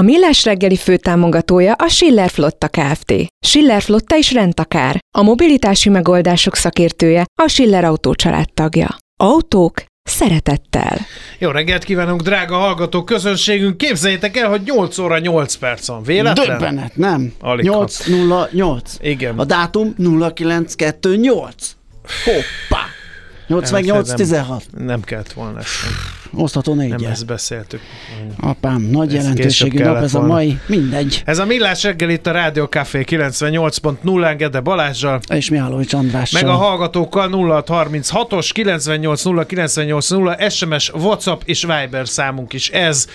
A Millás reggeli főtámogatója a Schiller Flotta Kft. Schiller Flotta is rendtakár. A mobilitási megoldások szakértője a Schiller Autó tagja. Autók szeretettel. Jó reggelt kívánunk, drága hallgató közönségünk! Képzeljétek el, hogy 8 óra 8 perc van. Véletlen? Döbbenet, nem? Alig 808. Igen. A dátum 0928. Hoppá! 88 16. Nem kellett volna ezt. Osztható Nem négyel. ezt beszéltük. Apám, nagy Ez jelentőségű nap ez a mai. Mindegy. Ez a Millás reggel itt a Rádió Café 98.0 Gede Balázsral, És Mihálovics Andrással. meg a hallgatókkal 0636-os 980 980 SMS, WhatsApp és Viber számunk is ez.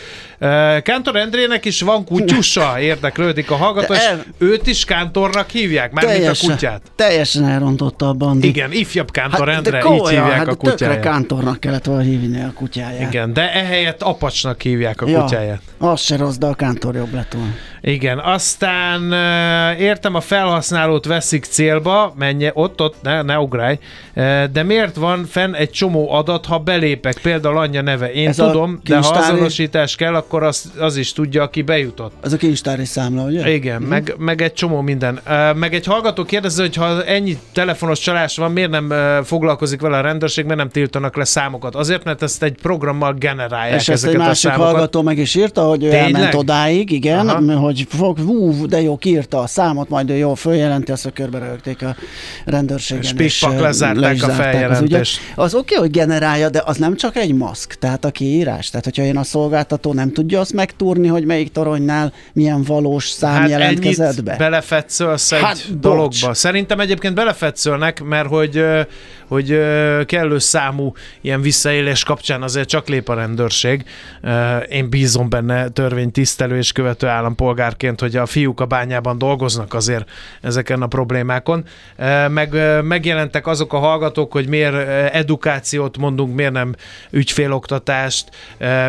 Kántor Endrének is van kutyusa, érdeklődik a hallgató, és el- őt is Kántornak hívják, mármint a kutyát. teljesen elrontotta a bandi. Igen, ifjabb Kántor Hát, Endre, de így komolyan, hívják hát a tökre kutyáját. kántornak kellett volna hívni a kutyáját. Igen, de ehelyett apacsnak hívják a kutyáját. az se rossz, de a kántor jobb lett volna. Igen, aztán értem, a felhasználót veszik célba, menje ott, ott, ne, ne ugrálj, de miért van fenn egy csomó adat, ha belépek, például anyja neve? Én Ez tudom, de ha azonosítás kell, akkor az, az is tudja, aki bejutott. Ez a kincstári számla, ugye? Igen, meg, meg egy csomó minden. Meg egy hallgató kérdező, hogy ha ennyi telefonos csalás van, miért nem foglalkozik vele a rendőrség, miért nem tiltanak le számokat? Azért, mert ezt egy programmal generálják És ezt egy ezeket a másik számokat. hallgató meg is írta, hogy ő Tényleg? elment odáig, igen, Aha. hogy fog, hú, de jó, kiírta a számot, majd ő jól följelenti, azt, hogy körbe rögték a rendőrségen. És pikpak ö, lezárták le a az feljelentést. ügyet. Az oké, hogy generálja, de az nem csak egy maszk, tehát a kiírás. Tehát, hogyha én a szolgáltató nem tudja azt megtúrni, hogy melyik toronynál milyen valós szám jelentkezett ennyit be. belefetszölsz egy Hát, hát, bocs. dologba. Szerintem egyébként belefetszölnek, mert hogy, hogy kellő számú ilyen visszaélés kapcsán azért csak lép a rendőrség. Én bízom benne törvénytisztelő és követő állampolgárként, hogy a fiúk a bányában dolgoznak azért ezeken a problémákon. Meg megjelentek azok a hallgatók, hogy miért edukációt mondunk, miért nem ügyféloktatást,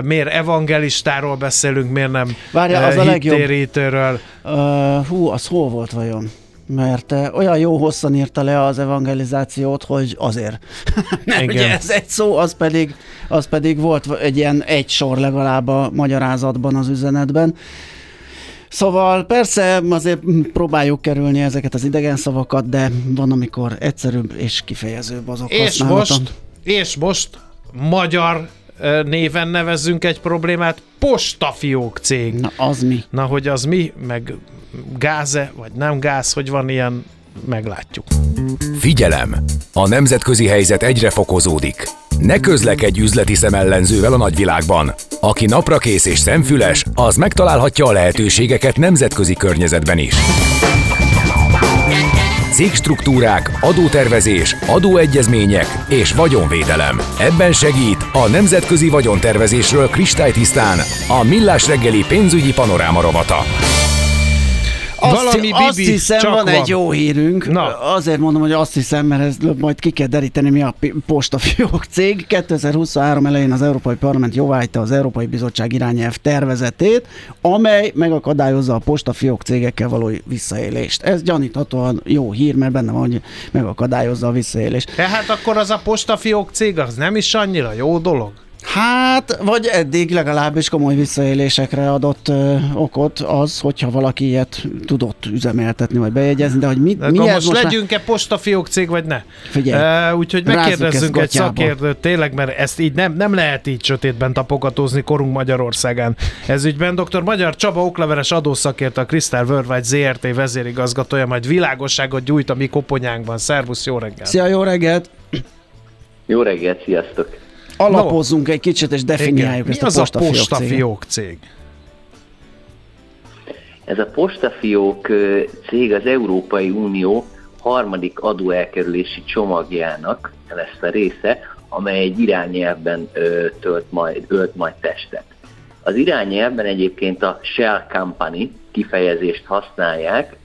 miért evangelistáról beszélünk, miért nem Várja, az a legjobb. hittérítőről. Uh, hú, az hol volt vajon? Mert uh, olyan jó hosszan írta le az evangelizációt, hogy azért. Mert Igen. ugye ez egy szó, az pedig, az pedig volt egy ilyen egy sor legalább a magyarázatban, az üzenetben. Szóval persze azért próbáljuk kerülni ezeket az idegen szavakat, de van, amikor egyszerűbb és kifejezőbb azok És most, és most magyar ö, néven nevezzünk egy problémát, postafiók cég. Na, az mi? Na, hogy az mi, meg gáze, vagy nem gáz, hogy van ilyen, meglátjuk. Figyelem! A nemzetközi helyzet egyre fokozódik. Ne közlekedj üzleti szemellenzővel a nagyvilágban. Aki naprakész és szemfüles, az megtalálhatja a lehetőségeket nemzetközi környezetben is. Cégstruktúrák, adótervezés, adóegyezmények és vagyonvédelem. Ebben segít a Nemzetközi Vagyontervezésről kristálytisztán a Millás reggeli pénzügyi panoráma rovata. Azt, Valami azt bibi, hiszem, csak van, van. egy jó hírünk. Na. Azért mondom, hogy azt hiszem, mert ez majd ki kell deríteni, mi a postafiók cég. 2023 elején az Európai Parlament jóváhagyta az Európai Bizottság irányelv tervezetét, amely megakadályozza a postafiók cégekkel való visszaélést. Ez gyaníthatóan jó hír, mert benne van, hogy megakadályozza a visszaélést. Tehát akkor az a postafiók cég az nem is annyira jó dolog? Hát, vagy eddig legalábbis komoly visszaélésekre adott ö, okot az, hogyha valaki ilyet tudott üzemeltetni, vagy bejegyezni, de hogy mit, De mi most most legyünk-e postafiók cég, vagy ne? Figyelj, Uh, úgyhogy megkérdezzünk egy szakértőt, tényleg, mert ezt így nem, nem lehet így sötétben tapogatózni korunk Magyarországán. Ez ügyben dr. Magyar Csaba okleveres adószakértő, a Crystal Worldwide ZRT vezérigazgatója, majd világosságot gyújt a mi koponyánkban. Szervusz, jó reggelt! Szia, jó reggelt! Jó reggelt, sziasztok! Alapozzunk egy kicsit, és Igen. definiáljuk Mi ezt a az a postafiók céget. postafiók cég? Ez a postafiók cég az Európai Unió harmadik adóelkerülési csomagjának lesz a része, amely egy irányelvben ö, tölt majd, ölt majd testet. Az irányelvben egyébként a Shell Company kifejezést használják,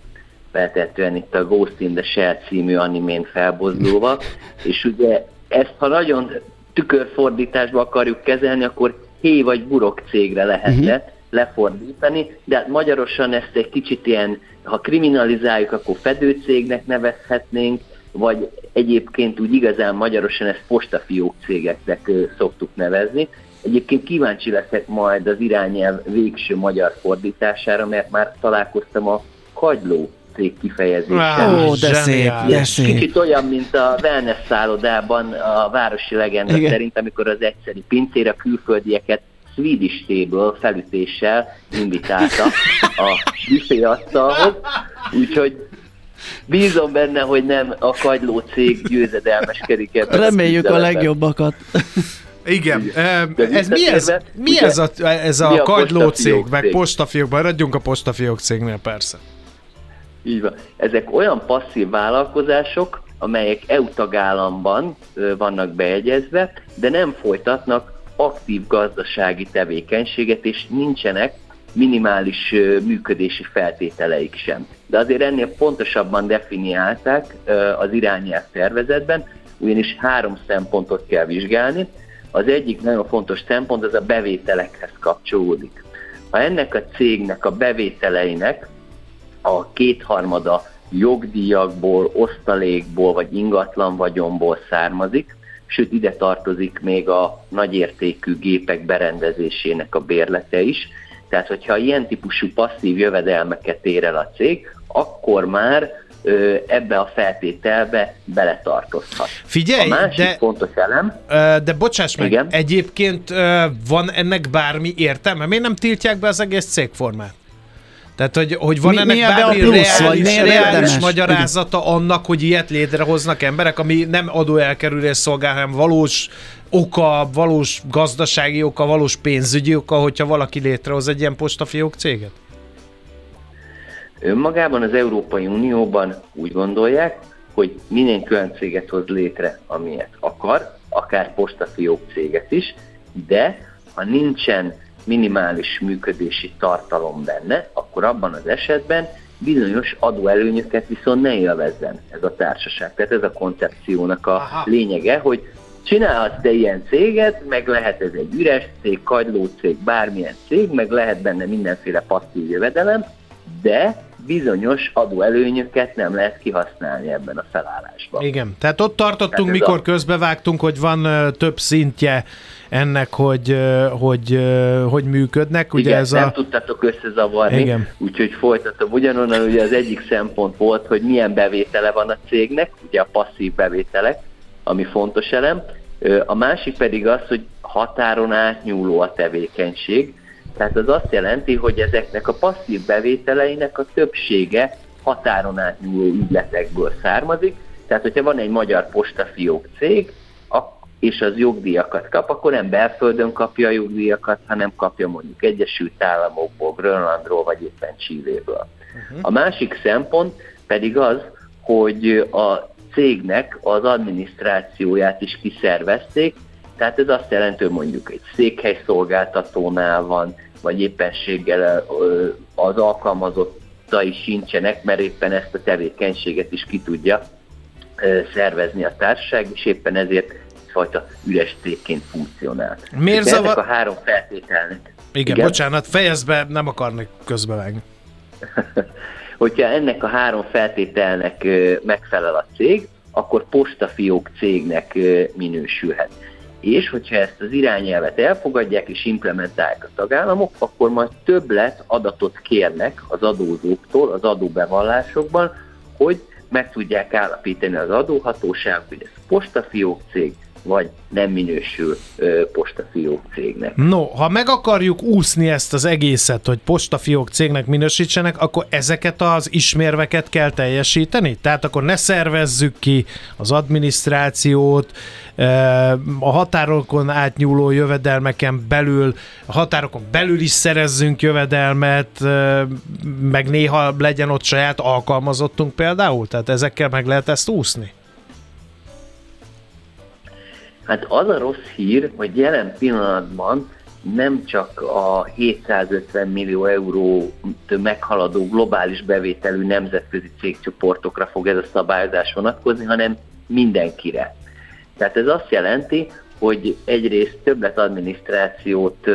feltetően itt a Ghost in the Shell című animén felbozdulva, és ugye ezt, ha nagyon tükörfordításba akarjuk kezelni, akkor hé vagy burok cégre lehetne uh-huh. lefordítani, de hát magyarosan ezt egy kicsit ilyen, ha kriminalizáljuk, akkor fedőcégnek nevezhetnénk, vagy egyébként úgy igazán magyarosan ezt postafiók cégeknek szoktuk nevezni, Egyébként kíváncsi leszek majd az irányelv végső magyar fordítására, mert már találkoztam a kagyló cég kifejezéssel. Ó, de szép, de szép. Kicsit olyan, mint a wellness szállodában a városi legenda Igen. szerint, amikor az egyszeri pincér a külföldieket Swedish Table felütéssel invitálta a büféasztalhoz, úgyhogy bízom benne, hogy nem a kagyló cég győzedelmeskedik ebben Reméljük a küzdelemben. legjobbakat. Igen. Ez mi ez? Mi ez a, ez a mi a kagyló cég, postafiók meg cég? postafiók, maradjunk a postafiók cégnél persze. Így van. Ezek olyan passzív vállalkozások, amelyek EU tagállamban vannak bejegyezve, de nem folytatnak aktív gazdasági tevékenységet, és nincsenek minimális működési feltételeik sem. De azért ennél pontosabban definiálták az irányelv tervezetben, ugyanis három szempontot kell vizsgálni. Az egyik nagyon fontos szempont az a bevételekhez kapcsolódik. Ha ennek a cégnek a bevételeinek a kétharmada jogdíjakból, osztalékból vagy ingatlan vagyomból származik, sőt ide tartozik még a nagyértékű gépek berendezésének a bérlete is. Tehát, hogyha ilyen típusú passzív jövedelmeket ér el a cég, akkor már ö, ebbe a feltételbe beletartozhat. Figyelj, a másik de- fontos elem, De bocsáss meg, Igen. egyébként van ennek bármi értelme? Miért nem tiltják be az egész cégformát? Tehát, hogy, hogy van Mi- ennek bármi plusz, vagy reális, miért reális magyarázata annak, hogy ilyet létrehoznak emberek, ami nem adóelkerülés szolgál, hanem valós oka, valós gazdasági oka, valós pénzügyi oka, hogyha valaki létrehoz egy ilyen postafiók céget? Önmagában az Európai Unióban úgy gondolják, hogy mindenki olyan céget hoz létre, amilyet akar, akár postafiók céget is, de ha nincsen minimális működési tartalom benne, akkor abban az esetben bizonyos adóelőnyöket viszont ne élvezzen ez a társaság. Tehát ez a koncepciónak a Aha. lényege, hogy csinálhatsz te ilyen céget, meg lehet ez egy üres cég, kagyló cég, bármilyen cég, meg lehet benne mindenféle passzív jövedelem, de bizonyos adóelőnyöket nem lehet kihasználni ebben a felállásban. Igen, tehát ott tartottunk, Tehát mikor a- közbevágtunk, hogy van ö, több szintje ennek, hogy ö, hogy, ö, hogy működnek. Ugye Igen, ez nem a... tudtátok összezavarni, Igen. úgyhogy folytatom. Ugyanonnan ugye az egyik szempont volt, hogy milyen bevétele van a cégnek, ugye a passzív bevételek, ami fontos elem. A másik pedig az, hogy határon átnyúló a tevékenység, tehát az azt jelenti, hogy ezeknek a passzív bevételeinek a többsége határon átnyúló ügyletekből származik. Tehát, hogyha van egy magyar postafiók cég, és az jogdíjakat kap, akkor nem belföldön kapja a jogdíjakat, hanem kapja mondjuk Egyesült Államokból, Grönlandról, vagy éppen Csilléből. A másik szempont pedig az, hogy a cégnek az adminisztrációját is kiszervezték, tehát ez azt jelenti, hogy mondjuk egy székhely szolgáltatónál van, vagy éppenséggel az alkalmazottai sincsenek, mert éppen ezt a tevékenységet is ki tudja szervezni a társaság, és éppen ezért egyfajta üres cégként funkcionált. Miért zavar- a három feltételnek. Igen, Igen, bocsánat, fejezd be, nem akarnék közbevágni. Hogyha ennek a három feltételnek megfelel a cég, akkor postafiók cégnek minősülhet. És hogyha ezt az irányelvet elfogadják és implementálják a tagállamok, akkor majd többlet adatot kérnek az adózóktól az adóbevallásokban, hogy meg tudják állapítani az adóhatóság, hogy ez postafiók cég, vagy nem minősül postafiók cégnek. No, ha meg akarjuk úszni ezt az egészet, hogy postafiók cégnek minősítsenek, akkor ezeket az ismérveket kell teljesíteni? Tehát akkor ne szervezzük ki az adminisztrációt, a határokon átnyúló jövedelmeken belül, a határokon belül is szerezzünk jövedelmet, meg néha legyen ott saját alkalmazottunk például? Tehát ezekkel meg lehet ezt úszni? Hát az a rossz hír, hogy jelen pillanatban nem csak a 750 millió euró meghaladó globális bevételű nemzetközi cégcsoportokra fog ez a szabályozás vonatkozni, hanem mindenkire. Tehát ez azt jelenti, hogy egyrészt többlet adminisztrációt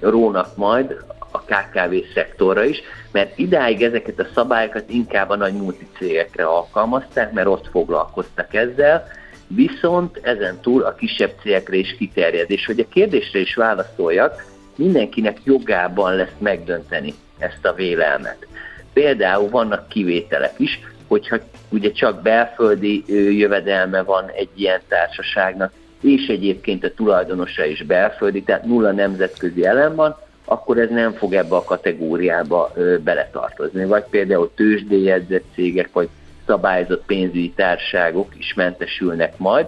rónak majd a KKV szektorra is, mert idáig ezeket a szabályokat inkább a nagy multicégekre alkalmazták, mert ott foglalkoztak ezzel, viszont ezen túl a kisebb cégekre is kiterjed. És hogy a kérdésre is válaszoljak, mindenkinek jogában lesz megdönteni ezt a vélelmet. Például vannak kivételek is, hogyha ugye csak belföldi jövedelme van egy ilyen társaságnak, és egyébként a tulajdonosa is belföldi, tehát nulla nemzetközi elem van, akkor ez nem fog ebbe a kategóriába beletartozni. Vagy például tőzsdéjegyzett cégek, vagy szabályozott pénzügyi társágok is mentesülnek majd,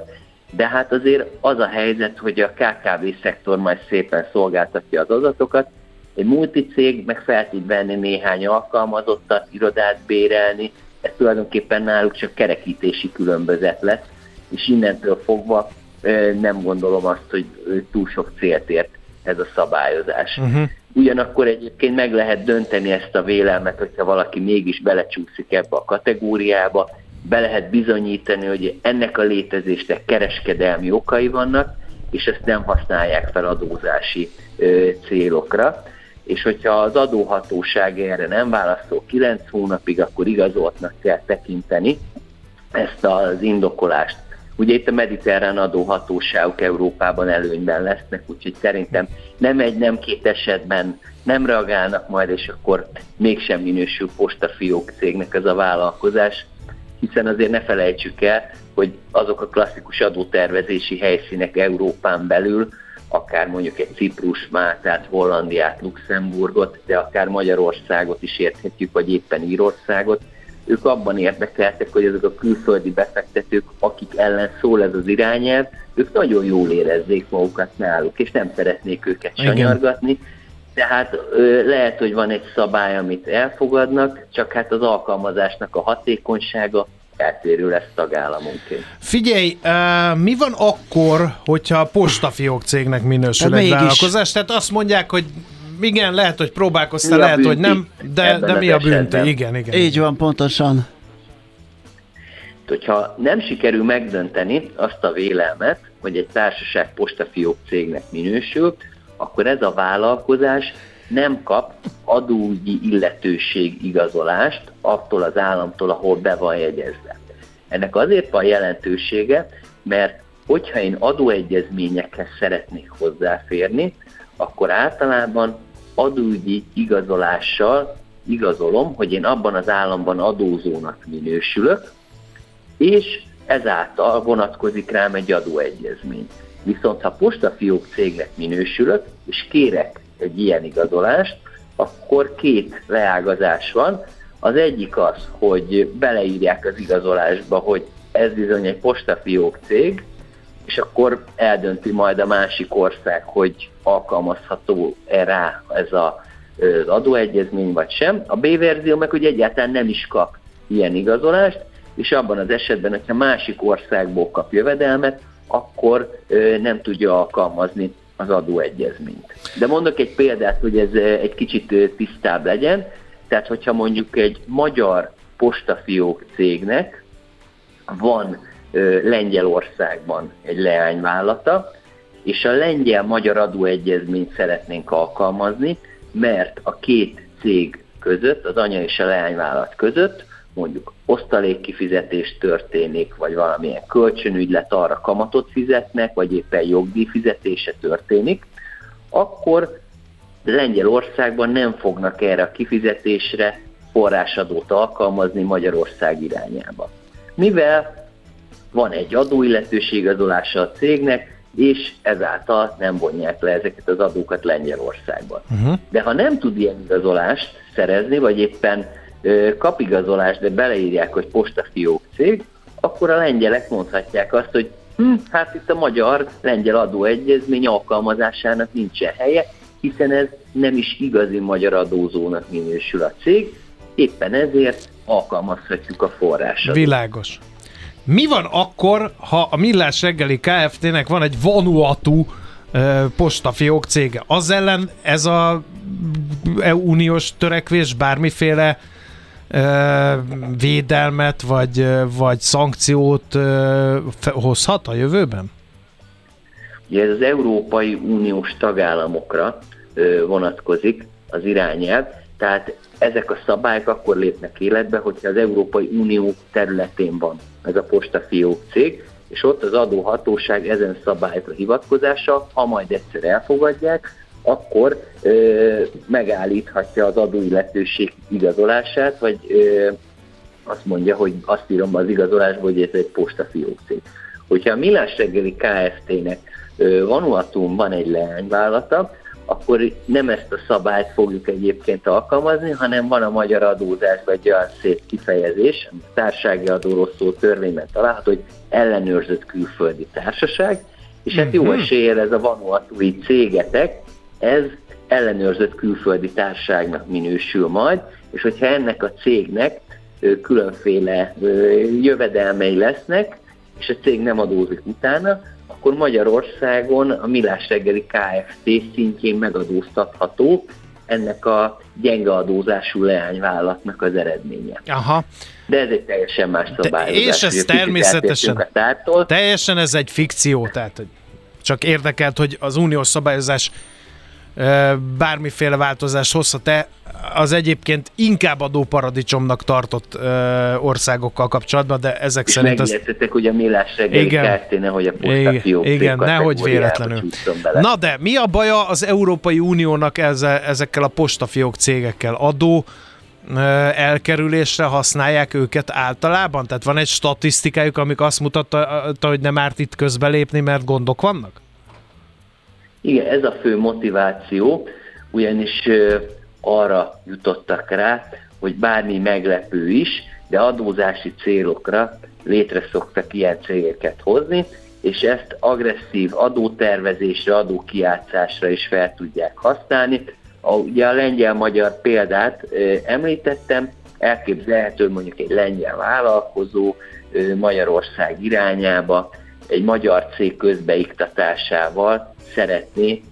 de hát azért az a helyzet, hogy a KKV szektor majd szépen szolgáltatja az adatokat, egy multicég meg fel tud venni néhány alkalmazottat, irodát bérelni, ez tulajdonképpen náluk csak kerekítési különbözet lesz, és innentől fogva nem gondolom azt, hogy túl sok célt ért ez a szabályozás. Uh-huh. Ugyanakkor egyébként meg lehet dönteni ezt a vélelmet, hogyha valaki mégis belecsúszik ebbe a kategóriába, be lehet bizonyítani, hogy ennek a létezésnek kereskedelmi okai vannak, és ezt nem használják fel adózási ö, célokra. És hogyha az adóhatóság erre nem válaszol 9 hónapig, akkor igazoltnak kell tekinteni ezt az indokolást. Ugye itt a mediterrán adóhatóságok Európában előnyben lesznek, úgyhogy szerintem nem egy, nem két esetben nem reagálnak majd, és akkor mégsem minősül postafiók cégnek ez a vállalkozás, hiszen azért ne felejtsük el, hogy azok a klasszikus adótervezési helyszínek Európán belül, akár mondjuk egy Ciprus, Máltát, Hollandiát, Luxemburgot, de akár Magyarországot is érthetjük, vagy éppen Írországot, ők abban érdekeltek, hogy azok a külföldi befektetők, akik ellen szól ez az irányelv, ők nagyon jól érezzék magukat náluk, és nem szeretnék őket sanyargatni. Tehát lehet, hogy van egy szabály, amit elfogadnak, csak hát az alkalmazásnak a hatékonysága eltérő lesz tagállamonként. Figyelj, uh, mi van akkor, hogyha a postafiók cégnek minősül egy vállalkozás? Tehát azt mondják, hogy igen, lehet, hogy próbálkoztál, lehet, hogy nem, de, de mi a bünti? Igen, igen. Így van, pontosan. Hogyha nem sikerül megdönteni azt a vélelmet, hogy egy társaság postafiók cégnek minősül, akkor ez a vállalkozás nem kap adóügyi illetőség igazolást attól az államtól, ahol be van jegyezve. Ennek azért van jelentősége, mert hogyha én adóegyezményekhez szeretnék hozzáférni, akkor általában adóügyi igazolással igazolom, hogy én abban az államban adózónak minősülök, és ezáltal vonatkozik rám egy adóegyezmény. Viszont ha postafiók cégnek minősülök, és kérek egy ilyen igazolást, akkor két leágazás van. Az egyik az, hogy beleírják az igazolásba, hogy ez bizony egy postafiók cég, és akkor eldönti majd a másik ország, hogy alkalmazható-e rá ez a, az adóegyezmény vagy sem. A B verzió meg, hogy egyáltalán nem is kap ilyen igazolást, és abban az esetben, hogyha másik országból kap jövedelmet, akkor nem tudja alkalmazni az adóegyezményt. De mondok egy példát, hogy ez egy kicsit tisztább legyen. Tehát, hogyha mondjuk egy magyar postafiók cégnek van Lengyelországban egy leányvállalata, és a lengyel-magyar adóegyezményt szeretnénk alkalmazni, mert a két cég között, az anya és a leányvállalat között mondjuk osztalékkifizetés történik, vagy valamilyen kölcsönügylet arra kamatot fizetnek, vagy éppen jogdíj fizetése történik, akkor Lengyelországban nem fognak erre a kifizetésre forrásadót alkalmazni Magyarország irányába. Mivel van egy adóilletőségazolása a cégnek, és ezáltal nem vonják le ezeket az adókat Lengyelországban. Uh-huh. De ha nem tud ilyen igazolást szerezni, vagy éppen kap igazolást, de beleírják, hogy postafiók cég, akkor a lengyelek mondhatják azt, hogy hm, hát itt a magyar-lengyel adóegyezmény alkalmazásának nincsen helye, hiszen ez nem is igazi magyar adózónak minősül a cég, éppen ezért alkalmazhatjuk a forrásat. Világos. Mi van akkor, ha a Millás reggeli Kft-nek van egy Vanuatu postafiók cége? Az ellen ez a uniós törekvés bármiféle védelmet vagy, vagy szankciót hozhat a jövőben? Ugye ez az Európai Uniós tagállamokra vonatkozik az irányelv, tehát ezek a szabályok akkor lépnek életbe, hogyha az Európai Unió területén van ez a postafiók cég, és ott az adóhatóság ezen szabályokra hivatkozása, ha majd egyszer elfogadják, akkor ö, megállíthatja az adóilletőség igazolását, vagy ö, azt mondja, hogy azt írom az igazolásba, hogy ez egy postafiók cég. Hogyha a Millás reggeli Kft-nek Vanuatun van egy leányvállalata, akkor nem ezt a szabályt fogjuk egyébként alkalmazni, hanem van a magyar adózásban egy olyan szép kifejezés, a társági adóról szó törvényben található, hogy ellenőrzött külföldi társaság, és hát jó mhm. eséllyel ez a vanuatui cégetek, ez ellenőrzött külföldi társágnak minősül majd, és hogyha ennek a cégnek különféle jövedelmei lesznek, és a cég nem adózik utána, akkor Magyarországon a Milás reggeli Kft. szintjén megadóztatható ennek a gyenge adózású leányvállalatnak az eredménye. Aha. De ez egy teljesen más szabályozás. És ez természetesen, teljesen ez egy fikció, tehát csak érdekelt, hogy az uniós szabályozás bármiféle változást hozhat-e az egyébként inkább adóparadicsomnak tartott ö, országokkal kapcsolatban, de ezek és szerint... És az... hogy a millás reggeli igen, Kft. nehogy a Igen, igen nehogy véletlenül. Na de mi a baja az Európai Uniónak ezzel, ezekkel a postafiók cégekkel? Adó elkerülésre használják őket általában? Tehát van egy statisztikájuk, amik azt mutatta, hogy nem árt itt közbelépni, mert gondok vannak? Igen, ez a fő motiváció, ugyanis arra jutottak rá, hogy bármi meglepő is, de adózási célokra létre szoktak ilyen cégeket hozni, és ezt agresszív adótervezésre, adókiátszásra is fel tudják használni. A, ugye a lengyel-magyar példát e, említettem, elképzelhető mondjuk egy lengyel vállalkozó e, Magyarország irányába egy magyar cég közbeiktatásával szeretné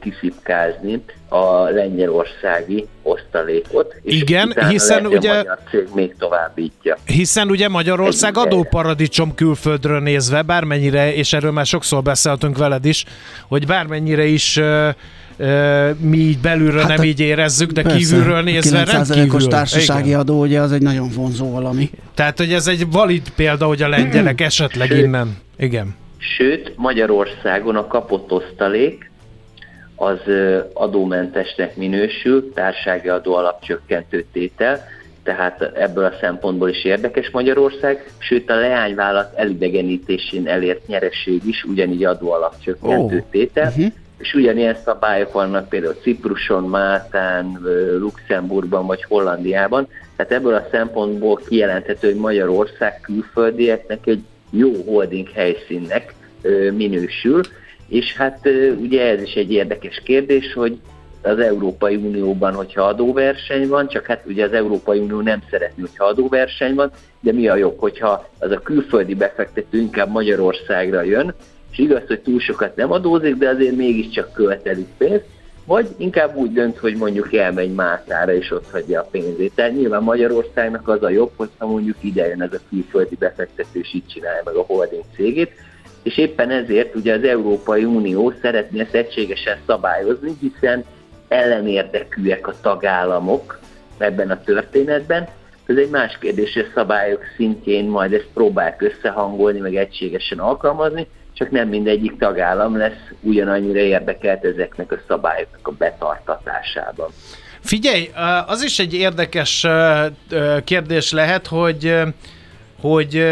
kiszipkázni a lengyelországi osztalékot. És Igen, hiszen ugye... A magyar cég még továbbítja. Hiszen ugye Magyarország Egy adóparadicsom külföldről nézve, bármennyire, és erről már sokszor beszéltünk veled is, hogy bármennyire is uh, mi így belülről hát nem így érezzük, de persze, kívülről nézve rendkívül. társasági Igen. adó, ugye az egy nagyon vonzó valami. Tehát, hogy ez egy valid példa, hogy a lengyelek esetleg Sőt, innen. Igen. Sőt, Magyarországon a kapott osztalék az adómentesnek minősül, társági adó alapcsökkentő tétel, tehát ebből a szempontból is érdekes Magyarország, sőt a leányvállalat elidegenítésén elért nyereség is ugyanígy adó alapcsökkentő oh. tétel, uh-huh. és ugyanilyen szabályok vannak például Cipruson, Máltán, Luxemburgban vagy Hollandiában, tehát ebből a szempontból kijelenthető, hogy Magyarország külföldieknek egy jó holding helyszínnek minősül, és hát ugye ez is egy érdekes kérdés, hogy az Európai Unióban, hogyha adóverseny van, csak hát ugye az Európai Unió nem szeretné, hogyha adóverseny van, de mi a jobb, hogyha az a külföldi befektető inkább Magyarországra jön, és igaz, hogy túl sokat nem adózik, de azért mégiscsak követelik pénzt, vagy inkább úgy dönt, hogy mondjuk elmegy Mátára és ott hagyja a pénzét. Tehát nyilván Magyarországnak az a jobb, hogyha mondjuk ide jön ez a külföldi befektető, és így csinálja meg a holding cégét, és éppen ezért ugye az Európai Unió szeretné ezt egységesen szabályozni, hiszen ellenérdekűek a tagállamok ebben a történetben. Ez egy más kérdés, hogy a szabályok szintjén majd ezt próbálják összehangolni, meg egységesen alkalmazni, csak nem mindegyik tagállam lesz ugyanannyira érdekelt ezeknek a szabályoknak a betartatásában. Figyelj, az is egy érdekes kérdés lehet, hogy hogy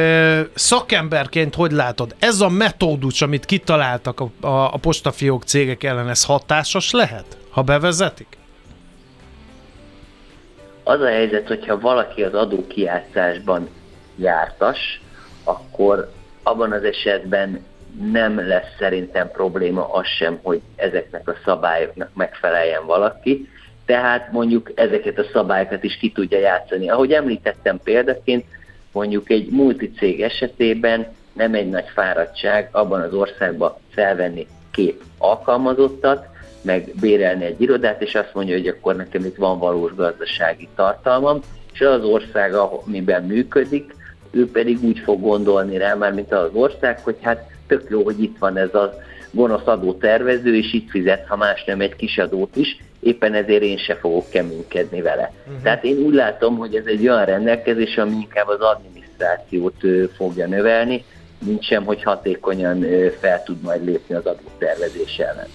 szakemberként hogy látod, ez a metódus, amit kitaláltak a, a, a postafiók cégek ellen, ez hatásos lehet, ha bevezetik? Az a helyzet, hogyha valaki az adókiátszásban jártas, akkor abban az esetben nem lesz szerintem probléma az sem, hogy ezeknek a szabályoknak megfeleljen valaki, tehát mondjuk ezeket a szabályokat is ki tudja játszani. Ahogy említettem példaként, mondjuk egy multicég esetében nem egy nagy fáradtság abban az országban felvenni két alkalmazottat, meg bérelni egy irodát, és azt mondja, hogy akkor nekem itt van valós gazdasági tartalmam, és az ország, amiben működik, ő pedig úgy fog gondolni rá, már mint az ország, hogy hát tök jó, hogy itt van ez a gonosz adótervező, és itt fizet, ha más nem egy kis adót is, éppen ezért én se fogok keménykedni vele. Uh-huh. Tehát én úgy látom, hogy ez egy olyan rendelkezés, ami inkább az adminisztrációt fogja növelni, mint sem, hogy hatékonyan fel tud majd lépni az adótervezés ellen.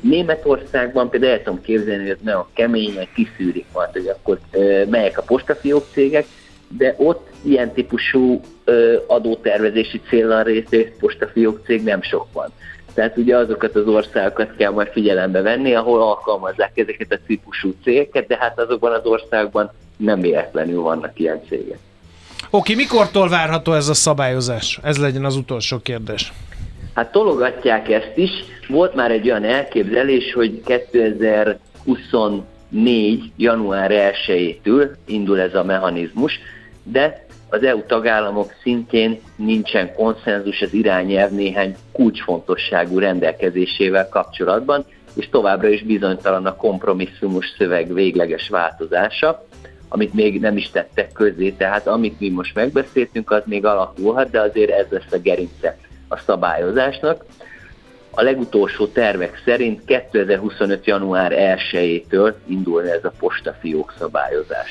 Németországban például el tudom képzelni, hogy ez nagyon keményen kiszűrik majd, hogy akkor melyek a postafiók cégek, de ott ilyen típusú adótervezési célral részt postafiók cég nem sok van. Tehát ugye azokat az országokat kell majd figyelembe venni, ahol alkalmazzák ezeket a típusú cégeket, de hát azokban az országban nem véletlenül vannak ilyen cégek. Oké, mikortól várható ez a szabályozás? Ez legyen az utolsó kérdés. Hát tologatják ezt is. Volt már egy olyan elképzelés, hogy 2024. január 1-től indul ez a mechanizmus, de az EU tagállamok szintén nincsen konszenzus az irányelv néhány kulcsfontosságú rendelkezésével kapcsolatban, és továbbra is bizonytalan a kompromisszumos szöveg végleges változása, amit még nem is tettek közé, tehát amit mi most megbeszéltünk, az még alakulhat, de azért ez lesz a gerince a szabályozásnak. A legutolsó tervek szerint 2025. január 1-től indul ez a postafiók szabályozás.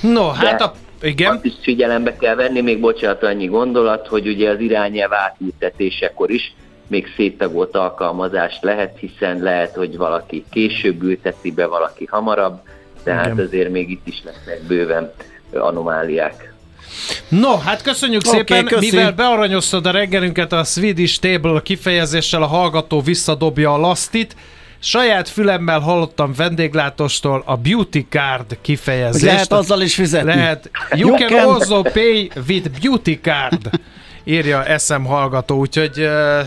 No, hát a igen. Azt is figyelembe kell venni, még bocsánat, annyi gondolat, hogy ugye az irányelv átültetésekor is még széttagolt alkalmazást lehet, hiszen lehet, hogy valaki később ülteti be, valaki hamarabb, tehát Igen. azért még itt is lesznek bőven anomáliák. No, hát köszönjük okay, szépen, köszi. mivel bearanyoztad a reggelünket a Swedish Table kifejezéssel, a hallgató visszadobja a lasztit, Saját fülemmel hallottam vendéglátostól a beauty card kifejezést. Lehet azzal is fizetni. Lehet. You, you can, can also pay with beauty card írja SM hallgató, úgyhogy uh,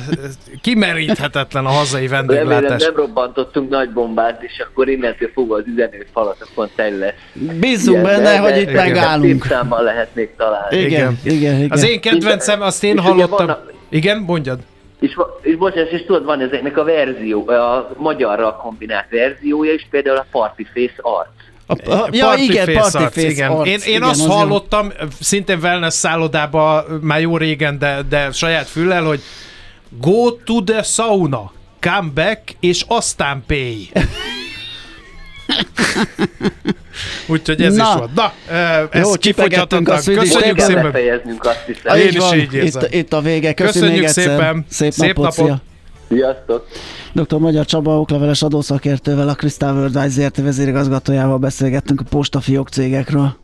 kimeríthetetlen a hazai vendéglátás. Remélem nem robbantottunk nagy bombát, és akkor innentől fogva az üzenőfalat a teli lesz. Bízunk benne, hogy itt igen. megállunk. számmal lehet még találni. Igen, igen, igen. igen. Az én kedvencem, azt én hallottam. Igen, mondjad. És, és bocsánat, és tudod, van ezeknek a verzió, a magyarra kombinált verziója, és például a Party Face arc. A, a, ja, party igen, face party arc, face igen. Arc, én, én igen, azt az hallottam, jó. szintén wellness szállodába már jó régen, de, de saját füllel, hogy go to the sauna, come back, és aztán pay. Úgyhogy ez Na. is volt. Na, ezt Jó. Köszönjük szépen. azt hiszem. Én is így érzem. Itt, itt a vége. Köszönjük, Köszönjük szépen. Szép, Szép napot. napot. Sziasztok. Dr. Magyar Csaba okleveles adószakértővel, a Crystal World ZRT vezérigazgatójával beszélgettünk a postafiók cégekről.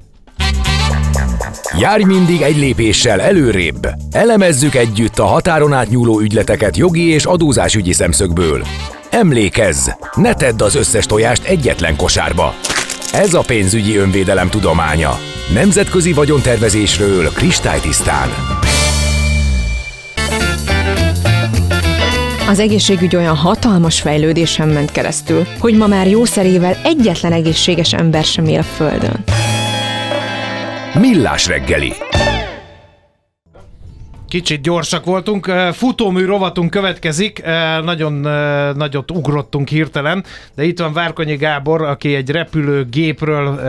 Járj mindig egy lépéssel előrébb. Elemezzük együtt a határon átnyúló ügyleteket jogi és adózásügyi szemszögből. Emlékezz, ne tedd az összes tojást egyetlen kosárba. Ez a pénzügyi önvédelem tudománya. Nemzetközi vagyontervezésről kristálytisztán. Az egészségügy olyan hatalmas fejlődésen ment keresztül, hogy ma már jószerével egyetlen egészséges ember sem él a Földön. Millás reggeli Kicsit gyorsak voltunk. Futómű rovatunk következik. Nagyon nagyot ugrottunk hirtelen, de itt van Várkonyi Gábor, aki egy repülőgépről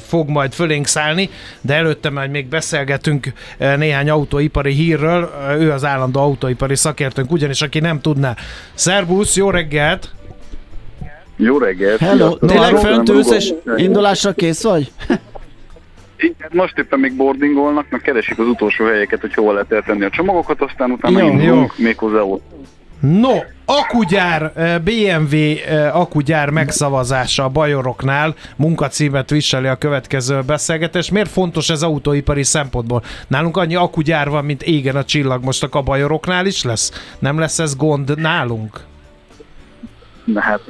fog majd fölénk szállni, de előtte majd még beszélgetünk néhány autóipari hírről. Ő az állandó autóipari szakértőnk, ugyanis aki nem tudná. Szerbusz, jó reggelt! Jó reggelt! Hello! Tényleg fönt és indulásra kész vagy? Igen, most éppen még boardingolnak, meg keresik az utolsó helyeket, hogy hol lehet eltenni a csomagokat, aztán utána jó, jó. méghozzá ott. No, akugyár, eh, BMW eh, akugyár megszavazása a Bajoroknál munkacímet viseli a következő beszélgetés. Miért fontos ez autóipari szempontból? Nálunk annyi akugyár van, mint égen a csillag, most a Bajoroknál is lesz? Nem lesz ez gond nálunk? Na hát,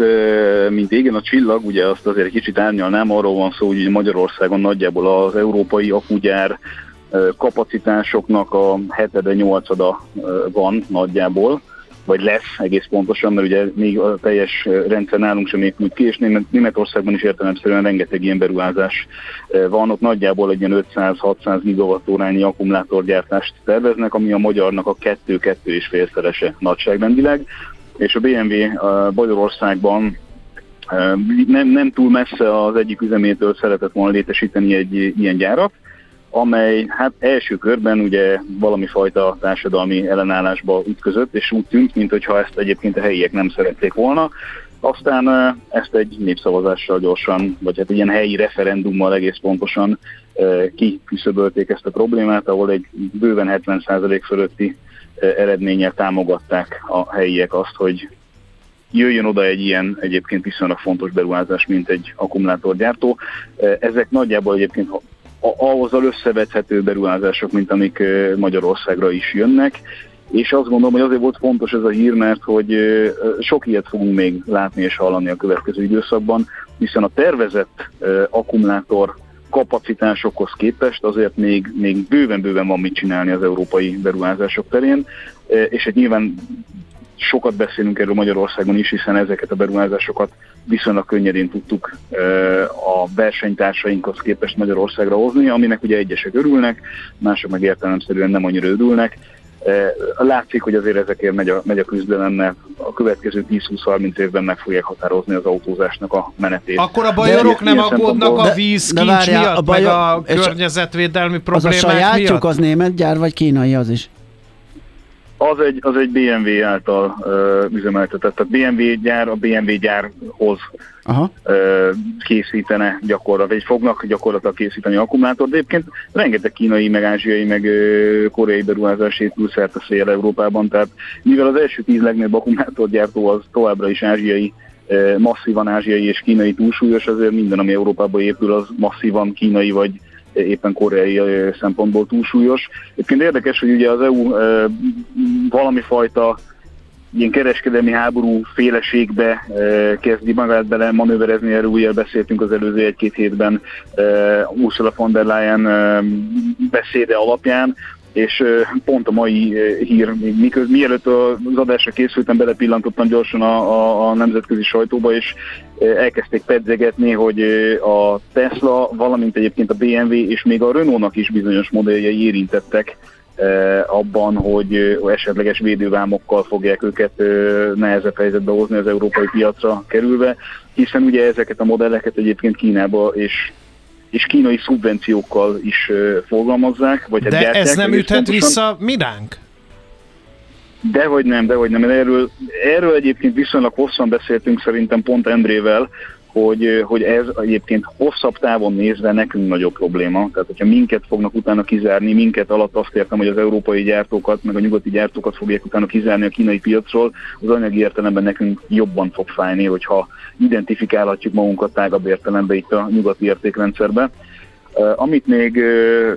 mint égen a csillag, ugye azt azért egy kicsit árnyalnám, arról van szó, hogy Magyarországon nagyjából az európai akugyár kapacitásoknak a hetede, nyolcada van nagyjából, vagy lesz egész pontosan, mert ugye még a teljes rendszer nálunk sem épült ki, és Németországban is értelemszerűen rengeteg ilyen beruházás van, ott nagyjából egy ilyen 500-600 gigawattórányi akkumulátorgyártást terveznek, ami a magyarnak a 2-2 és félszerese nagyságrendileg és a BMW Magyarországban nem, nem túl messze az egyik üzemétől szeretett volna létesíteni egy ilyen gyárat, amely hát első körben ugye valami fajta társadalmi ellenállásba ütközött, és úgy tűnt, mintha ezt egyébként a helyiek nem szerették volna. Aztán ezt egy népszavazással gyorsan, vagy hát egy ilyen helyi referendummal egész pontosan kiküszöbölték ezt a problémát, ahol egy bőven 70% fölötti eredménnyel támogatták a helyiek azt, hogy jöjjön oda egy ilyen egyébként viszonylag fontos beruházás, mint egy akkumulátorgyártó. Ezek nagyjából egyébként ahhoz összevethető beruházások, mint amik Magyarországra is jönnek, és azt gondolom, hogy azért volt fontos ez a hír, mert hogy sok ilyet fogunk még látni és hallani a következő időszakban, hiszen a tervezett akkumulátor kapacitásokhoz képest azért még, még bőven-bőven van mit csinálni az európai beruházások terén, és egy nyilván sokat beszélünk erről Magyarországon is, hiszen ezeket a beruházásokat viszonylag könnyedén tudtuk a versenytársainkhoz képest Magyarországra hozni, aminek ugye egyesek örülnek, mások meg értelemszerűen nem annyira örülnek. Látszik, hogy azért ezekért megy a, megy a küzdelem, mert a következő 10-20-30 évben meg fogják határozni az autózásnak a menetét. Akkor a bajorok nem aggódnak a víz kincs miatt, a bajor, meg a környezetvédelmi problémák Az a sajátjuk, miatt? az német gyár, vagy kínai az is? Az egy, az egy BMW által uh, üzemeltetett. Tehát BMW gyár a BMW gyárhoz Aha. Uh, készítene gyakorlatilag, vagy fognak gyakorlatilag készíteni akkumulátort, de egyébként rengeteg kínai, meg ázsiai, meg uh, koreai beruházás épül szerte szél Európában, tehát mivel az első tíz legnagyobb akkumulátorgyártó az továbbra is ázsiai, uh, masszívan ázsiai és kínai túlsúlyos, azért minden, ami Európában épül, az masszívan kínai vagy éppen koreai szempontból túlsúlyos. Egyébként érdekes, hogy ugye az EU valami fajta ilyen kereskedelmi háború féleségbe kezdi magát bele manőverezni, erről ugye beszéltünk az előző egy-két hétben Ursula von der Leyen beszéde alapján, és pont a mai hír, miköz, mielőtt az adásra készültem, belepillantottam gyorsan a, a, a nemzetközi sajtóba, és elkezdték pedzegetni, hogy a Tesla, valamint egyébként a BMW és még a Renault-nak is bizonyos modelljei érintettek abban, hogy esetleges védővámokkal fogják őket nehezebb helyzetbe hozni az európai piacra kerülve, hiszen ugye ezeket a modelleket egyébként Kínába és és kínai szubvenciókkal is forgalmazzák. Vagy hát De ez nem üthet vissza miránk? Dehogy nem, dehogy nem. Erről, erről egyébként viszonylag hosszan beszéltünk szerintem pont Endrével, hogy, hogy ez egyébként hosszabb távon nézve nekünk nagyobb probléma. Tehát, hogyha minket fognak utána kizárni, minket alatt azt értem, hogy az európai gyártókat, meg a nyugati gyártókat fogják utána kizárni a kínai piacról, az anyagi értelemben nekünk jobban fog fájni, hogyha identifikálhatjuk magunkat tágabb értelemben itt a nyugati értékrendszerbe. Amit még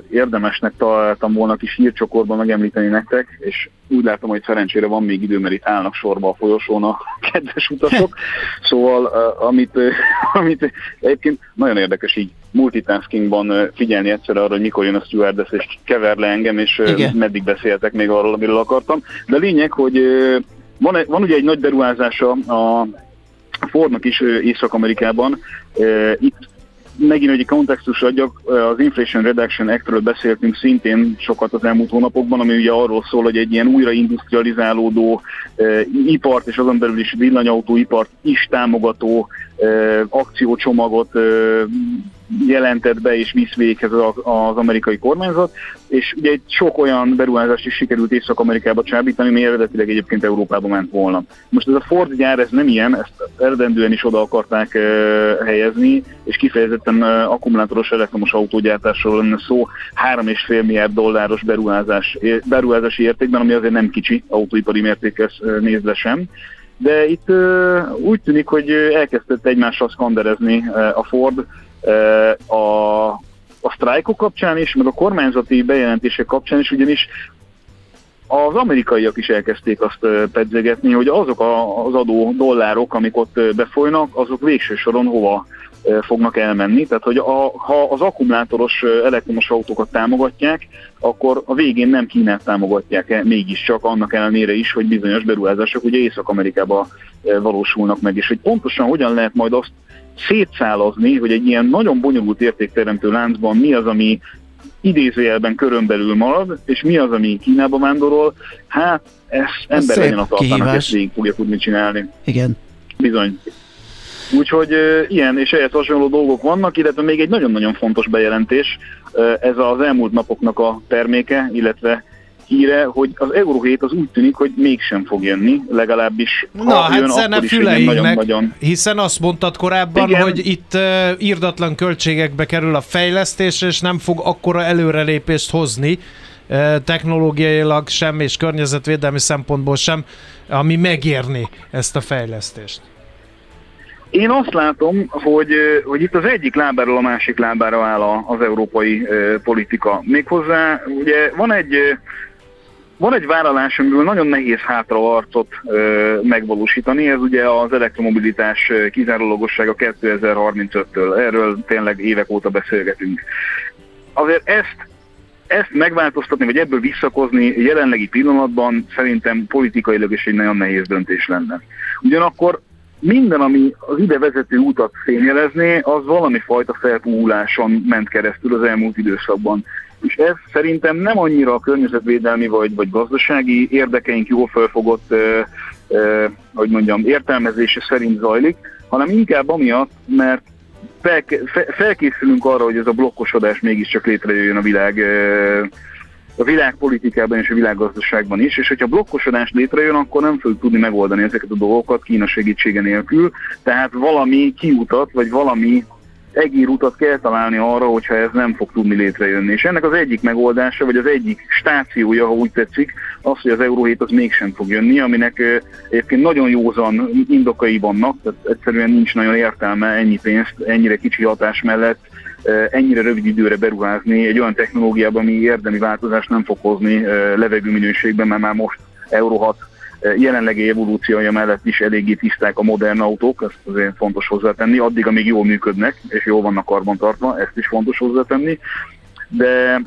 érdemesnek találtam volna kis hírcsokorban megemlíteni nektek, és úgy látom, hogy szerencsére van még idő, mert itt állnak sorba a folyosón a kedves utasok. Szóval, amit, amit egyébként nagyon érdekes így multitaskingban figyelni egyszerre arra, hogy mikor jön a stewardess, és kever le engem, és Igen. meddig beszéltek még arról, amiről akartam. De lényeg, hogy van, van ugye egy nagy beruházása a Fordnak is Észak-Amerikában. Itt megint egy kontextus adjak, az Inflation Reduction Act-ről beszéltünk szintén sokat az elmúlt hónapokban, ami ugye arról szól, hogy egy ilyen újraindustrializálódó e, ipart és azon belül is villanyautóipart is támogató akciócsomagot jelentett be és visz véghez az amerikai kormányzat, és ugye egy sok olyan beruházást is sikerült Észak-Amerikába csábítani, ami eredetileg egyébként Európába ment volna. Most ez a Ford gyár, ez nem ilyen, ezt eredendően is oda akarták helyezni, és kifejezetten akkumulátoros elektromos autógyártásról lenne szó, 3,5 milliárd dolláros beruházás, beruházási értékben, ami azért nem kicsi autóipari mértékhez nézve sem. De itt úgy tűnik, hogy elkezdett egymással skanderezni a Ford, a, a sztrájkok kapcsán is, meg a kormányzati bejelentések kapcsán is, ugyanis az amerikaiak is elkezdték azt pedzegetni, hogy azok az adó dollárok, amik ott befolynak, azok végső soron hova fognak elmenni. Tehát, hogy a, ha az akkumulátoros elektromos autókat támogatják, akkor a végén nem Kínát támogatják mégiscsak annak ellenére is, hogy bizonyos beruházások ugye Észak-Amerikába valósulnak meg, és hogy pontosan hogyan lehet majd azt szétszálazni, hogy egy ilyen nagyon bonyolult értékteremtő láncban mi az, ami idézőjelben körönbelül marad, és mi az, ami Kínába vándorol, hát ez ember legyen a tartalmak, ezt végig fogja tudni csinálni. Igen. Bizony. Úgyhogy ilyen és ehhez hasonló dolgok vannak, illetve még egy nagyon-nagyon fontos bejelentés, ez az elmúlt napoknak a terméke, illetve híre, hogy az Euró 7 az úgy tűnik, hogy mégsem fog jönni, legalábbis Na, ha hát jön, akkor is nagyon-nagyon hiszen azt mondtad korábban, Igen. hogy itt uh, írdatlan költségekbe kerül a fejlesztés, és nem fog akkora előrelépést hozni technológiailag sem, és környezetvédelmi szempontból sem, ami megérni ezt a fejlesztést. Én azt látom, hogy, hogy itt az egyik lábáról a másik lábára áll az európai politika. Méghozzá ugye van egy van egy vállalás, amiből nagyon nehéz hátraarcot ö, megvalósítani, ez ugye az elektromobilitás kizárólagossága 2035-től. Erről tényleg évek óta beszélgetünk. Azért ezt ezt megváltoztatni, vagy ebből visszakozni jelenlegi pillanatban szerintem politikailag is egy nagyon nehéz döntés lenne. Ugyanakkor minden, ami az ide vezető utat fényjelezné, az valami fajta felpúláson ment keresztül az elmúlt időszakban. És ez szerintem nem annyira a környezetvédelmi vagy, vagy gazdasági érdekeink jól felfogott, ö, ö, hogy mondjam, értelmezése szerint zajlik, hanem inkább amiatt, mert felke- fe- felkészülünk arra, hogy ez a blokkosodás mégiscsak létrejöjjön a világ ö, a világpolitikában és a világgazdaságban is, és hogyha blokkosodás létrejön, akkor nem fogjuk tudni megoldani ezeket a dolgokat Kína segítsége nélkül, tehát valami kiutat, vagy valami egérutat kell találni arra, hogyha ez nem fog tudni létrejönni. És ennek az egyik megoldása, vagy az egyik stációja, ha úgy tetszik, az, hogy az Euró 7 az mégsem fog jönni, aminek egyébként nagyon józan indokai vannak, tehát egyszerűen nincs nagyon értelme ennyi pénzt, ennyire kicsi hatás mellett ennyire rövid időre beruházni egy olyan technológiában, ami érdemi változást nem fog hozni levegőminőségben, mert már most Euro 6 ö, jelenlegi evolúciója mellett is eléggé tiszták a modern autók, ezt azért fontos hozzátenni, addig, amíg jól működnek, és jól vannak karbantartva, ezt is fontos hozzátenni, de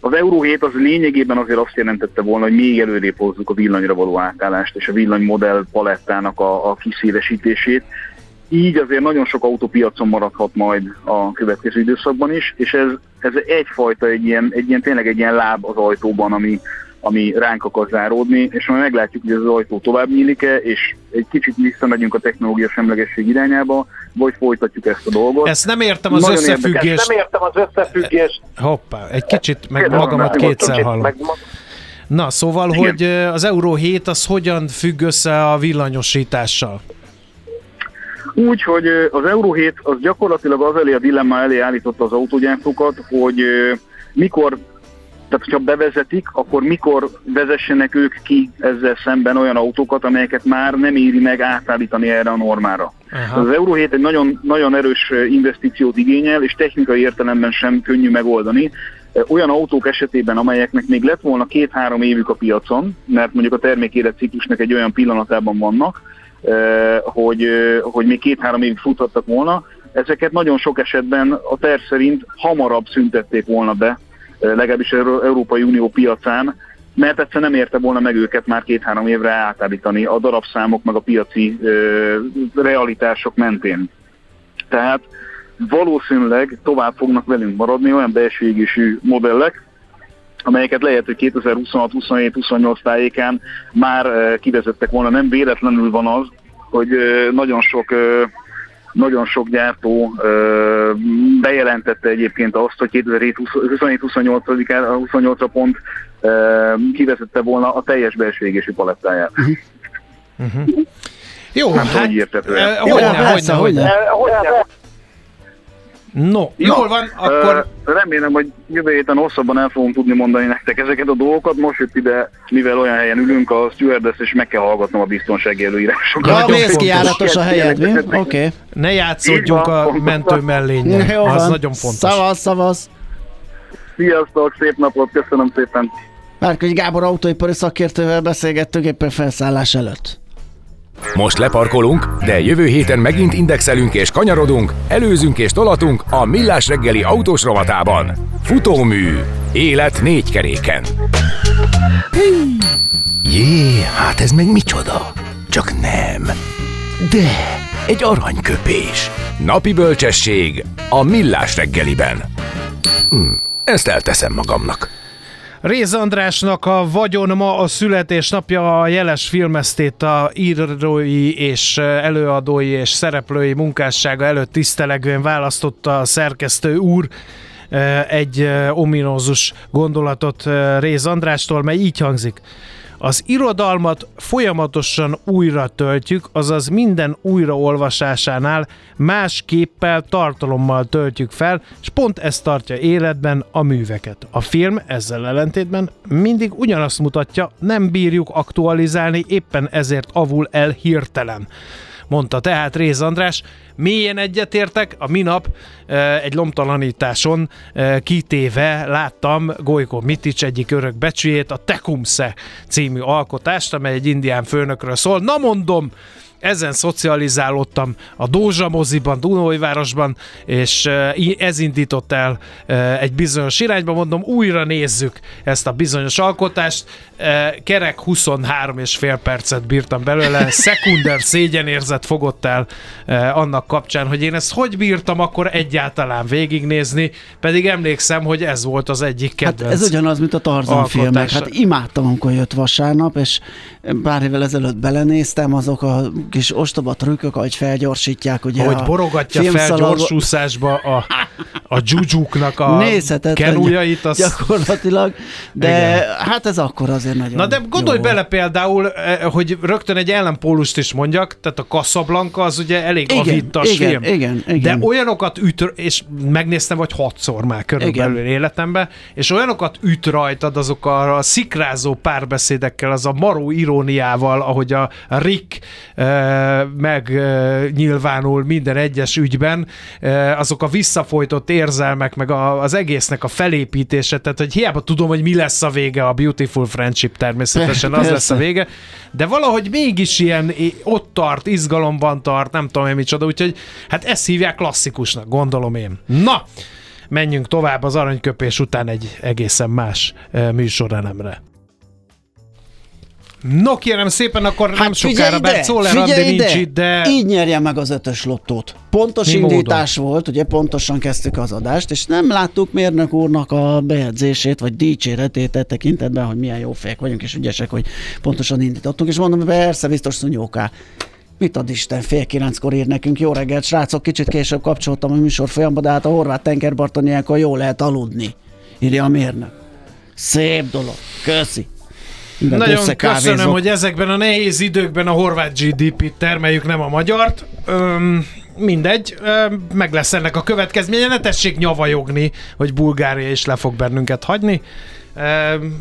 az Euró 7 az lényegében azért azt jelentette volna, hogy még előrébb hozzuk a villanyra való átállást és a villanymodell palettának a, a kiszélesítését. Így azért nagyon sok autópiacon maradhat majd a következő időszakban is, és ez, ez egyfajta egy ilyen, egy ilyen, tényleg egy ilyen láb az ajtóban, ami, ami ránk akar záródni, és majd meglátjuk, hogy ez az ajtó tovább nyílik-e, és egy kicsit visszamegyünk a technológia semlegesség irányába, vagy folytatjuk ezt a dolgot. Ezt nem értem az Nagyon összefüggést. Nem értem az összefüggést. Hoppá, egy kicsit meg Kérdezem, magamat kétszer hallom. meg- Na, szóval, Igen. hogy az Euró 7 az hogyan függ össze a villanyosítással? Úgy, hogy az Euro 7 az gyakorlatilag az elé a dilemma elé állította az autógyártókat, hogy mikor, tehát hogyha bevezetik, akkor mikor vezessenek ők ki ezzel szemben olyan autókat, amelyeket már nem éri meg átállítani erre a normára. Aha. Az Euro 7 egy nagyon, nagyon erős investíciót igényel, és technikai értelemben sem könnyű megoldani. Olyan autók esetében, amelyeknek még lett volna két-három évük a piacon, mert mondjuk a termékéletciklusnak egy olyan pillanatában vannak, hogy, hogy még két-három évig futhattak volna, ezeket nagyon sok esetben a terv szerint hamarabb szüntették volna be, legalábbis Európai Unió piacán, mert egyszer nem érte volna meg őket már két-három évre átállítani a darabszámok meg a piaci ö, realitások mentén. Tehát valószínűleg tovább fognak velünk maradni olyan belső modellek, amelyeket lehet, hogy 2026, 27, 28 tájékán már kivezettek volna. Nem véletlenül van az, hogy nagyon sok nagyon sok gyártó ö, bejelentette egyébként azt, hogy 2027-28 28 pont ö, kivezette volna a teljes belső égésű palettáját. Jó, Nem tudom, hát, hogy értető ö, el. Jó, hogyne, hogyne, hogyne. No, jól van, akkor remélem, hogy jövő héten hosszabban el fogom tudni mondani nektek ezeket a dolgokat. Most jött ide, mivel olyan helyen ülünk, a stewardess, és meg kell hallgatnom a biztonsági előírásokat. Ja, mész kiáratos a helyed, mi? Oké. Okay. ne játszódjunk van, a mentő mellényen. Jó Az van. nagyon fontos. Szavasz, szavasz. Sziasztok, szép napot, köszönöm szépen. Márkos Gábor autóipari szakértővel beszélgettünk éppen felszállás előtt. Most leparkolunk, de jövő héten megint indexelünk és kanyarodunk, előzünk és tolatunk a Millás reggeli autós rovatában. Futómű. Élet négy keréken. Jé, hát ez meg micsoda? Csak nem. De, egy aranyköpés. Napi bölcsesség a Millás reggeliben. Hm, ezt elteszem magamnak. Réz Andrásnak a Vagyon ma a születésnapja, a jeles filmesztét a írói és előadói és szereplői munkássága előtt tisztelegően választotta a szerkesztő úr. egy ominózus gondolatot Réz Andrástól, mely így hangzik. Az irodalmat folyamatosan újra töltjük, azaz minden újraolvasásánál más képpel, tartalommal töltjük fel, és pont ez tartja életben a műveket. A film ezzel ellentétben mindig ugyanazt mutatja, nem bírjuk aktualizálni, éppen ezért avul el hirtelen mondta tehát Réz András. Mélyen egyetértek, a minap egy lomtalanításon kitéve láttam Golyko Mitics egyik örök becsüjét, a Tecumse című alkotást, amely egy indián főnökről szól. Na mondom, ezen szocializálódtam a Dózsa moziban, Dunóivárosban, és ez indított el egy bizonyos irányba, mondom, újra nézzük ezt a bizonyos alkotást. Kerek 23 és fél percet bírtam belőle, szekunder szégyenérzet fogott el annak kapcsán, hogy én ezt hogy bírtam akkor egyáltalán végignézni, pedig emlékszem, hogy ez volt az egyik kedvenc. Hát ez ugyanaz, mint a Tarzan filmek. Hát imádtam, amikor jött vasárnap, és pár évvel ezelőtt belenéztem, azok a kis ostoba trükkök, ahogy felgyorsítják, ugye Ahogy borogatja fel gyorsúszásba a, a dzsuzsuknak a kenújait. Az... Gyakorlatilag, de Igen. hát ez akkor azért nagyon Na de gondolj jó. bele például, eh, hogy rögtön egy ellenpólust is mondjak, tehát a Casablanca az ugye elég igen, avittas igen, film. Igen, igen. De olyanokat üt, és megnéztem, vagy hatszor már körülbelül igen. életemben, és olyanokat üt rajtad azok a, a szikrázó párbeszédekkel, az a maró iróniával, ahogy a Rick e, megnyilvánul minden egyes ügyben, e, azok a visszafolytott érzelmek, meg a, az egésznek a felépítése, tehát hogy hiába tudom, hogy mi lesz a vége a Beautiful Friendship természetesen, az lesz a vége, de valahogy mégis ilyen ott tart, izgalomban tart, nem tudom én micsoda, úgyhogy hát ezt hívják klasszikusnak, gondolom én. Na, menjünk tovább az aranyköpés után egy egészen más műsorelemre. No kérem szépen, akkor hát nem sokára, bár Czoller Andi nincs itt, de... Így nyerje meg az ötös lottót. Pontos Mi indítás módon? volt, ugye pontosan kezdtük az adást, és nem láttuk mérnök úrnak a bejegyzését, vagy dicséretét e tekintetben, hogy milyen jó fejek vagyunk, és ügyesek, hogy pontosan indítottunk, és mondom, persze, biztos szunyóká. Mit ad Isten, fél kilenckor ír nekünk. Jó reggelt, srácok, kicsit később kapcsoltam a műsor folyamba, de hát a horvát tengerparton ilyenkor jól lehet aludni, írja a mérnök. Szép dolog. Köszi. Nagyon köszönöm, hogy ezekben a nehéz időkben a horvát GDP-t termeljük, nem a magyart. Öm, mindegy, öm, meg lesz ennek a következménye. Ne tessék nyavajogni, hogy Bulgária is le fog bennünket hagyni.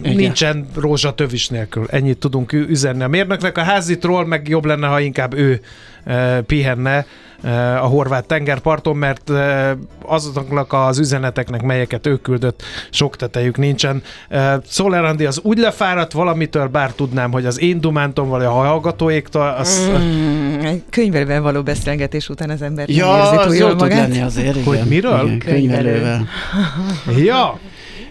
Nincsen rózsa tövis nélkül. Ennyit tudunk üzenni a mérnöknek. A házitról meg jobb lenne, ha inkább ő ö, pihenne a horvát tengerparton, mert azoknak az üzeneteknek, melyeket ő küldött, sok tetejük nincsen. Szolerandi az úgy lefáradt valamitől, bár tudnám, hogy az én dumántom, vagy a hallgatóéktól, az... Mm, könyvelővel való beszélgetés után az ember ja, érzi túl jól magát. lenni azért, igen. Hogy miről? Igen, könyvelővel. ja,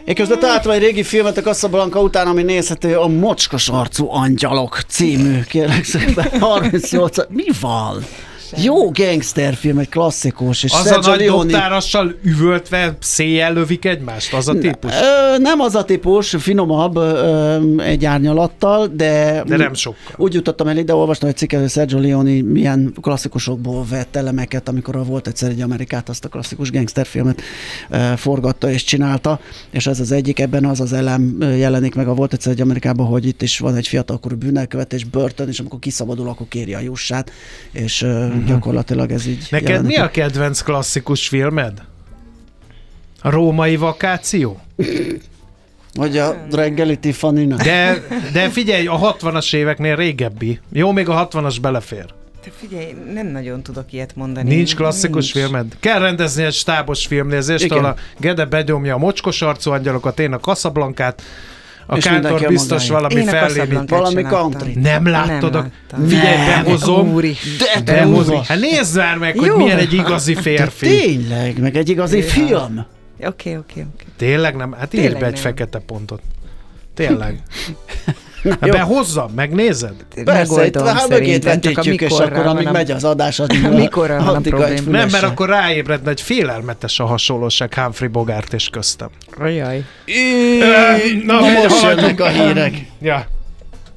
én közben találtam egy régi filmet a Casablanca után, ami nézhető a Mocskos arcú angyalok című, kérlek szépen, 38 Mi van? Jó gangsterfilm, egy klasszikus. És az Sergio a nagy Leone... doktárassal üvöltve széjjel lövik egymást? Az a típus? Ne, ö, nem az a típus, finomabb ö, egy árnyalattal, de... De nem sokkal. Úgy jutottam el ide, olvastam egy cikket, hogy Sergio Leone milyen klasszikusokból vett elemeket, amikor volt egyszer egy Amerikát, azt a klasszikus gangsterfilmet ö, forgatta és csinálta, és ez az egyik, ebben az az elem jelenik meg a volt egyszer egy Amerikában, hogy itt is van egy fiatalkorú bűnelkövetés, börtön, és amikor kiszabadul, akkor kéri a jussát, és uh-huh. gyakorlatilag ez így Neked jelenik. mi a kedvenc klasszikus filmed? A római vakáció? Vagy a reggeli tiffany de, de figyelj, a 60-as éveknél régebbi. Jó, még a 60-as belefér. Te figyelj, nem nagyon tudok ilyet mondani. Nincs klasszikus Nincs. filmed? Kell rendezni egy stábos filmnézést, ahol a Gede begyomja a mocskos arcú angyalokat, én a kaszablankát, a Kántor biztos valami fellépít. Valami country. Nem láttad? Nem a... Figyelj, behozom. De behozom. Hát meg, hogy milyen egy igazi férfi. Tényleg, meg egy igazi film. Oké, oké, oké. Tényleg nem? Hát írj be egy fekete pontot. Tényleg. Hát behozza, megnézed? Persze, itt hát mögét vetítjük, és akkor amíg megy az adás, az mikor van a probléma. Nem, mert akkor ráébredne egy félelmetes a hasonlóság Humphrey Bogart és köztem. Ajaj. Na, most jönnek a hírek. Ja.